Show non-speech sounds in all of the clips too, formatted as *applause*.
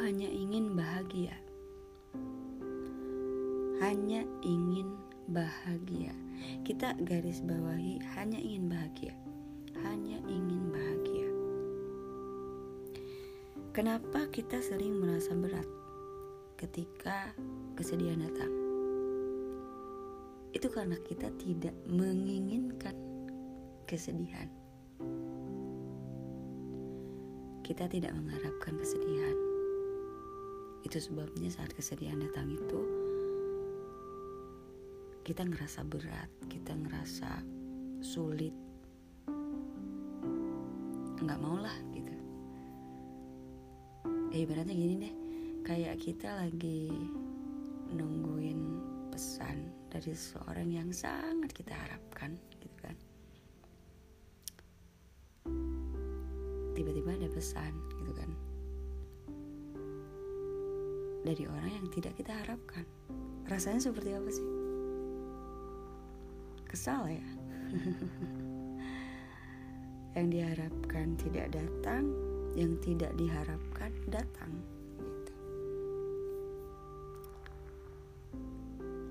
Hanya ingin bahagia. Hanya ingin bahagia. Kita garis bawahi hanya ingin bahagia. Hanya ingin bahagia. Kenapa kita sering merasa berat ketika kesedihan datang? Itu karena kita tidak menginginkan kesedihan. Kita tidak mengharapkan kesedihan. Itu sebabnya saat kesedihan datang itu kita ngerasa berat, kita ngerasa sulit. Nggak mau lah gitu. Eh, ibaratnya gini deh, kayak kita lagi nungguin pesan dari seorang yang sangat kita harapkan gitu kan tiba-tiba ada pesan gitu kan dari orang yang tidak kita harapkan. Rasanya seperti apa sih? Kesal ya? *laughs* Yang diharapkan tidak datang yang tidak diharapkan datang gitu.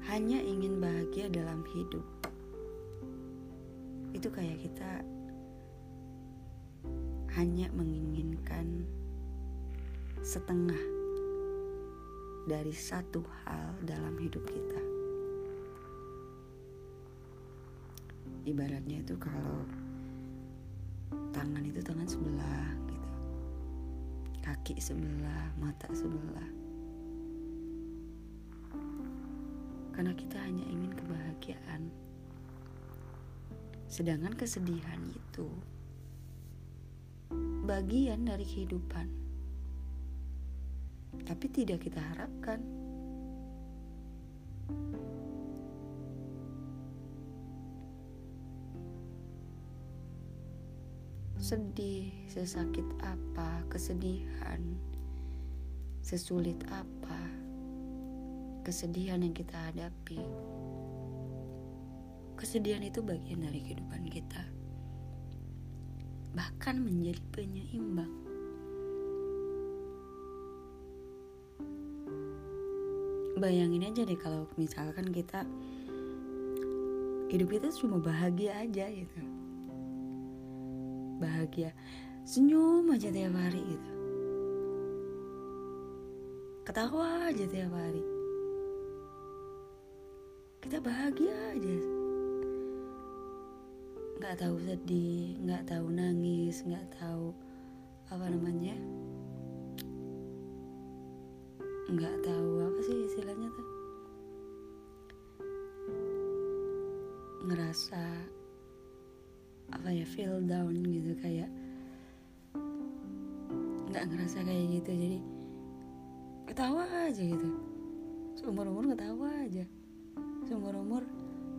hanya ingin bahagia dalam hidup. Itu kayak kita hanya menginginkan setengah dari satu hal dalam hidup kita. Ibaratnya itu kalau tangan itu tangan sebelah gitu. Kaki sebelah, mata sebelah. Karena kita hanya ingin kebahagiaan. Sedangkan kesedihan itu bagian dari kehidupan, tapi tidak kita harapkan. Sedih, sesakit apa, kesedihan, sesulit apa, kesedihan yang kita hadapi. Kesedihan itu bagian dari kehidupan kita bahkan menjadi penyeimbang. Bayangin aja deh kalau misalkan kita hidup kita cuma bahagia aja gitu. Bahagia, senyum aja tiap hari gitu. Ketawa aja tiap hari. Kita bahagia aja nggak tahu sedih nggak tahu nangis nggak tahu apa namanya nggak tahu istilahnya tuh. Ngerasa apa ya feel down gitu kayak nggak ngerasa kayak gitu. Jadi ketawa aja gitu. Seumur umur ketawa aja. Seumur umur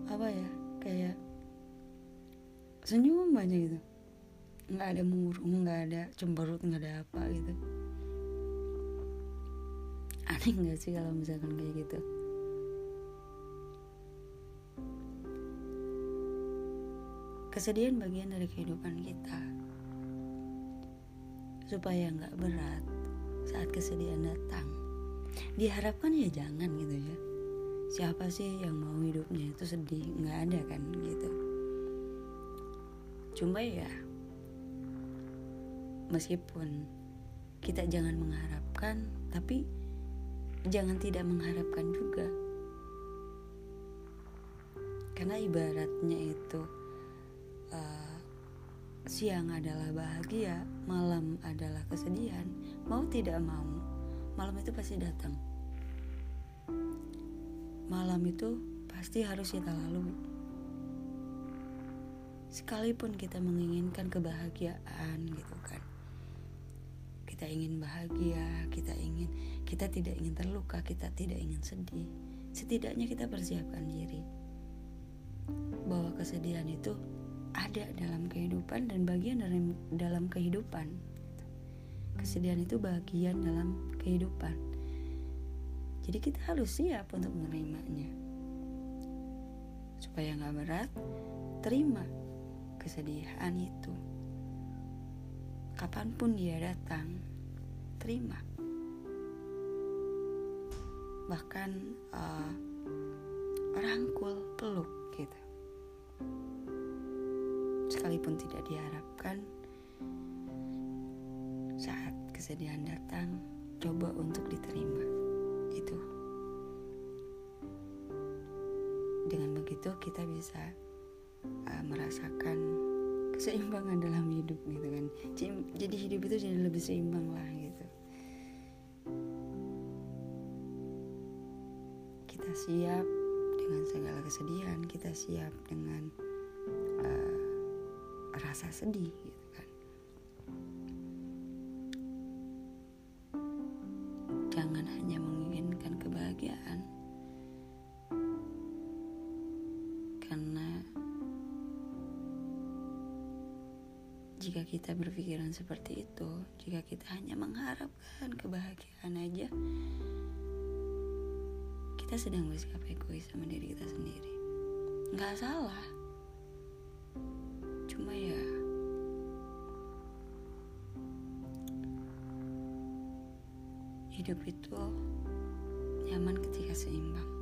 apa ya kayak senyum aja gitu. Nggak ada murung nggak ada cemberut nggak ada apa gitu aneh nggak sih kalau misalkan kayak gitu? Kesedihan bagian dari kehidupan kita. Supaya nggak berat saat kesedihan datang. Diharapkan ya jangan gitu ya. Siapa sih yang mau hidupnya itu sedih? Nggak ada kan gitu. Cuma ya, meskipun kita jangan mengharapkan, tapi jangan tidak mengharapkan juga. Karena ibaratnya itu uh, siang adalah bahagia, malam adalah kesedihan. Mau tidak mau, malam itu pasti datang. Malam itu pasti harus kita lalui sekalipun kita menginginkan kebahagiaan gitu kan kita ingin bahagia kita ingin kita tidak ingin terluka kita tidak ingin sedih. Setidaknya kita persiapkan diri. Bahwa kesedihan itu ada dalam kehidupan dan bagian dari dalam kehidupan. Kesedihan itu bagian dalam kehidupan. Jadi kita harus siap untuk menerimanya. Supaya nggak berat terima kesedihan itu. Kapan pun dia datang, terima. bahkan uh, rangkul peluk gitu. Sekalipun tidak diharapkan saat kesedihan datang coba untuk diterima. Itu. Dengan begitu kita bisa uh, merasakan keseimbangan dalam hidup gitu kan. Jadi hidup itu jadi lebih seimbang lah gitu siap dengan segala kesedihan kita siap dengan uh, rasa sedih gitu kan. Jangan hanya menginginkan kebahagiaan. Karena jika kita berpikiran seperti itu jika kita hanya mengharapkan kebahagiaan aja kita sedang bersikap egois sama diri kita sendiri. Nggak salah. Cuma ya hidup itu nyaman ketika seimbang